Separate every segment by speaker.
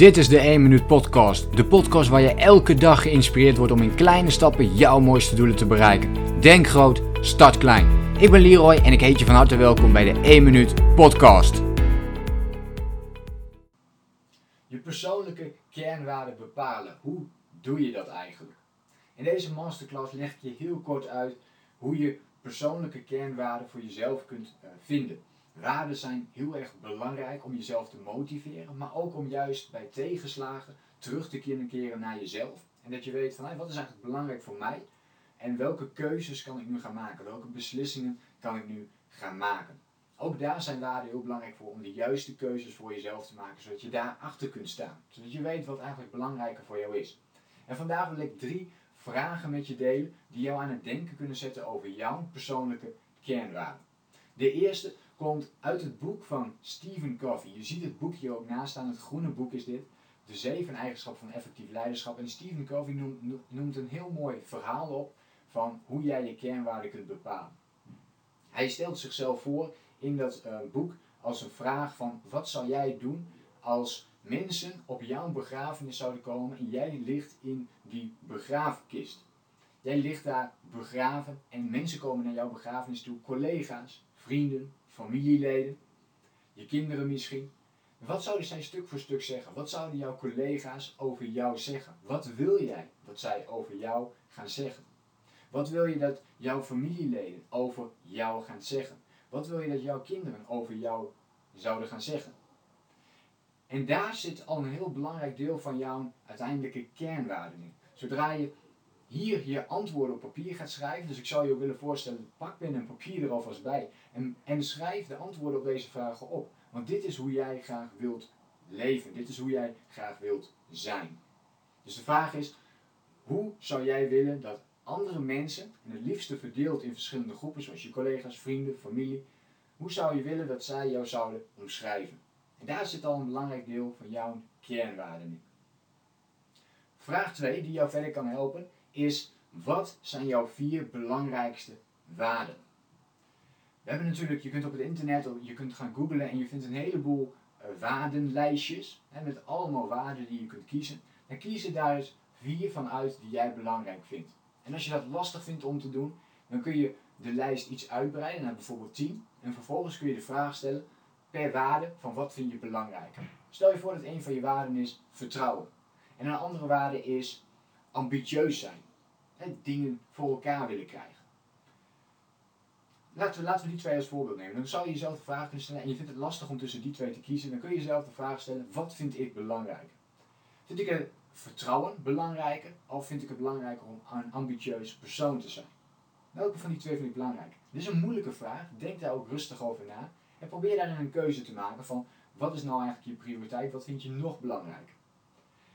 Speaker 1: Dit is de 1 Minuut Podcast. De podcast waar je elke dag geïnspireerd wordt om in kleine stappen jouw mooiste doelen te bereiken. Denk groot, start klein. Ik ben Leroy en ik heet je van harte welkom bij de 1 Minuut Podcast.
Speaker 2: Je persoonlijke kernwaarden bepalen. Hoe doe je dat eigenlijk? In deze masterclass leg ik je heel kort uit hoe je persoonlijke kernwaarden voor jezelf kunt uh, vinden. Waarden zijn heel erg belangrijk om jezelf te motiveren, maar ook om juist bij tegenslagen terug te kunnen keren naar jezelf. En dat je weet van wat is eigenlijk belangrijk voor mij en welke keuzes kan ik nu gaan maken, welke beslissingen kan ik nu gaan maken. Ook daar zijn waarden heel belangrijk voor om de juiste keuzes voor jezelf te maken, zodat je daar achter kunt staan. Zodat je weet wat eigenlijk belangrijker voor jou is. En vandaag wil ik drie vragen met je delen die jou aan het denken kunnen zetten over jouw persoonlijke kernwaarden. De eerste komt uit het boek van Stephen Covey. Je ziet het boekje ook naast staan, het groene boek is dit. De zeven eigenschappen van effectief leiderschap. En Stephen Covey noemt, noemt een heel mooi verhaal op van hoe jij je kernwaarden kunt bepalen. Hij stelt zichzelf voor in dat uh, boek als een vraag van wat zou jij doen als mensen op jouw begrafenis zouden komen en jij ligt in die begraafkist. Jij ligt daar begraven en mensen komen naar jouw begrafenis toe, collega's, vrienden, familieleden, je kinderen misschien. Wat zouden zij stuk voor stuk zeggen? Wat zouden jouw collega's over jou zeggen? Wat wil jij dat zij over jou gaan zeggen? Wat wil je dat jouw familieleden over jou gaan zeggen? Wat wil je dat jouw kinderen over jou zouden gaan zeggen? En daar zit al een heel belangrijk deel van jouw uiteindelijke kernwaarden in. Zodra je hier je antwoorden op papier gaat schrijven. Dus ik zou je willen voorstellen, pak pen en papier er alvast bij. En, en schrijf de antwoorden op deze vragen op. Want dit is hoe jij graag wilt leven. Dit is hoe jij graag wilt zijn. Dus de vraag is, hoe zou jij willen dat andere mensen, en het liefste verdeeld in verschillende groepen, zoals je collega's, vrienden, familie, hoe zou je willen dat zij jou zouden omschrijven? En daar zit al een belangrijk deel van jouw kernwaarden in. Vraag 2, die jou verder kan helpen, is wat zijn jouw vier belangrijkste waarden? We hebben natuurlijk, je kunt op het internet, je kunt gaan googlen en je vindt een heleboel uh, waardenlijstjes hè, met allemaal waarden die je kunt kiezen. En kies er daar eens vier van uit die jij belangrijk vindt. En als je dat lastig vindt om te doen, dan kun je de lijst iets uitbreiden naar bijvoorbeeld 10. En vervolgens kun je de vraag stellen per waarde van wat vind je belangrijker. Stel je voor dat een van je waarden is vertrouwen. En een andere waarde is ambitieus zijn. Hè, dingen voor elkaar willen krijgen. Laten we, laten we die twee als voorbeeld nemen. Dan zou je jezelf de vraag kunnen stellen, en je vindt het lastig om tussen die twee te kiezen, dan kun je jezelf de vraag stellen, wat vind ik belangrijker? Vind ik het vertrouwen belangrijker, of vind ik het belangrijker om een ambitieus persoon te zijn? Welke van die twee vind ik belangrijk? Dit is een moeilijke vraag, denk daar ook rustig over na. En probeer daarin een keuze te maken van, wat is nou eigenlijk je prioriteit, wat vind je nog belangrijker?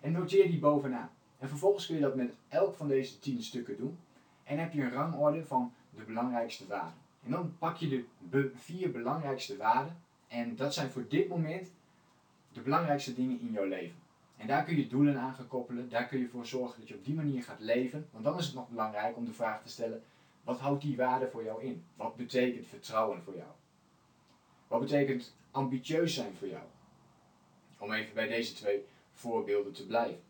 Speaker 2: En noteer die bovenaan. En vervolgens kun je dat met elk van deze tien stukken doen. En heb je een rangorde van de belangrijkste waarden. En dan pak je de vier belangrijkste waarden. En dat zijn voor dit moment de belangrijkste dingen in jouw leven. En daar kun je doelen aan gaan koppelen. Daar kun je voor zorgen dat je op die manier gaat leven. Want dan is het nog belangrijk om de vraag te stellen: wat houdt die waarde voor jou in? Wat betekent vertrouwen voor jou? Wat betekent ambitieus zijn voor jou? Om even bij deze twee voorbeelden te blijven.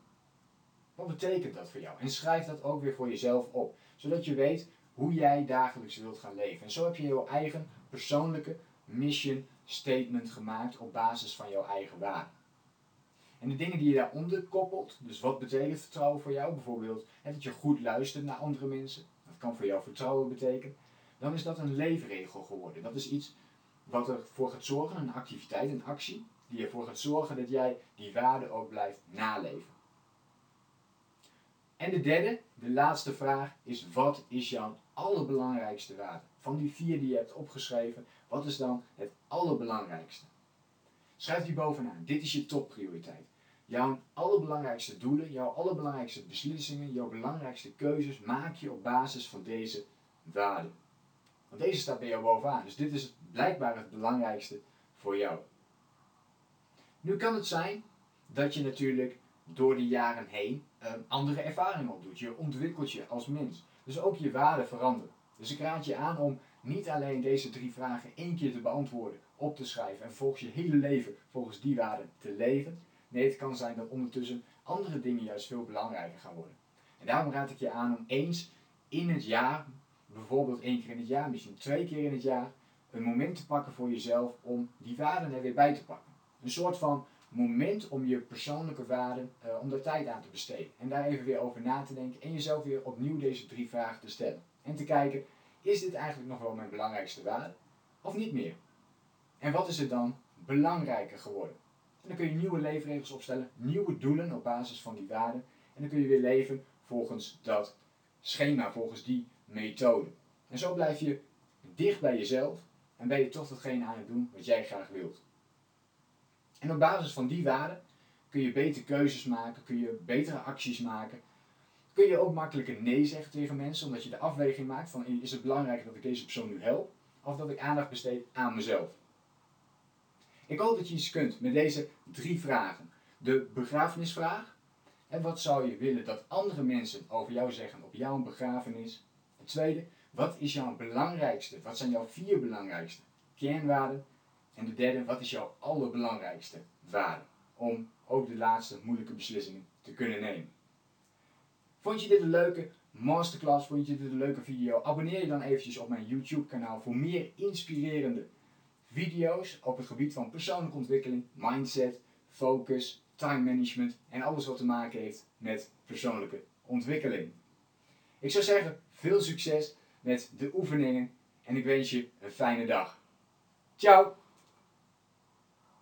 Speaker 2: Wat betekent dat voor jou? En schrijf dat ook weer voor jezelf op, zodat je weet hoe jij dagelijks wilt gaan leven. En zo heb je jouw eigen persoonlijke mission statement gemaakt op basis van jouw eigen waarden. En de dingen die je daaronder koppelt, dus wat betekent vertrouwen voor jou? Bijvoorbeeld dat je goed luistert naar andere mensen, dat kan voor jou vertrouwen betekenen. Dan is dat een leefregel geworden. Dat is iets wat ervoor gaat zorgen, een activiteit, een actie, die ervoor gaat zorgen dat jij die waarden ook blijft naleven. En de derde, de laatste vraag, is wat is jouw allerbelangrijkste waarde? Van die vier die je hebt opgeschreven, wat is dan het allerbelangrijkste? Schrijf die bovenaan. Dit is je topprioriteit. Jouw allerbelangrijkste doelen, jouw allerbelangrijkste beslissingen, jouw belangrijkste keuzes maak je op basis van deze waarden. Want deze staat bij jou bovenaan. Dus dit is blijkbaar het belangrijkste voor jou. Nu kan het zijn dat je natuurlijk door de jaren heen andere ervaringen opdoet. Je ontwikkelt je als mens. Dus ook je waarden veranderen. Dus ik raad je aan om niet alleen deze drie vragen één keer te beantwoorden, op te schrijven en volgens je hele leven volgens die waarden te leven. Nee, het kan zijn dat ondertussen andere dingen juist veel belangrijker gaan worden. En daarom raad ik je aan om eens in het jaar, bijvoorbeeld één keer in het jaar, misschien twee keer in het jaar, een moment te pakken voor jezelf om die waarden er weer bij te pakken. Een soort van moment om je persoonlijke waarden, uh, om daar tijd aan te besteden. En daar even weer over na te denken en jezelf weer opnieuw deze drie vragen te stellen. En te kijken, is dit eigenlijk nog wel mijn belangrijkste waarde of niet meer? En wat is er dan belangrijker geworden? En dan kun je nieuwe leefregels opstellen, nieuwe doelen op basis van die waarden. En dan kun je weer leven volgens dat schema, volgens die methode. En zo blijf je dicht bij jezelf en ben je toch datgene aan het doen wat jij graag wilt. En op basis van die waarden kun je betere keuzes maken, kun je betere acties maken. Kun je ook makkelijker nee zeggen tegen mensen, omdat je de afweging maakt van is het belangrijk dat ik deze persoon nu help, of dat ik aandacht besteed aan mezelf. Ik hoop dat je iets kunt met deze drie vragen. De begrafenisvraag. En wat zou je willen dat andere mensen over jou zeggen op jouw begrafenis? Het tweede, wat is jouw belangrijkste? Wat zijn jouw vier belangrijkste kernwaarden? En de derde, wat is jouw allerbelangrijkste waarde? Om ook de laatste moeilijke beslissingen te kunnen nemen. Vond je dit een leuke masterclass? Vond je dit een leuke video? Abonneer je dan eventjes op mijn YouTube kanaal voor meer inspirerende video's op het gebied van persoonlijke ontwikkeling, mindset, focus, time management en alles wat te maken heeft met persoonlijke ontwikkeling. Ik zou zeggen, veel succes met de oefeningen en ik wens je een fijne dag. Ciao!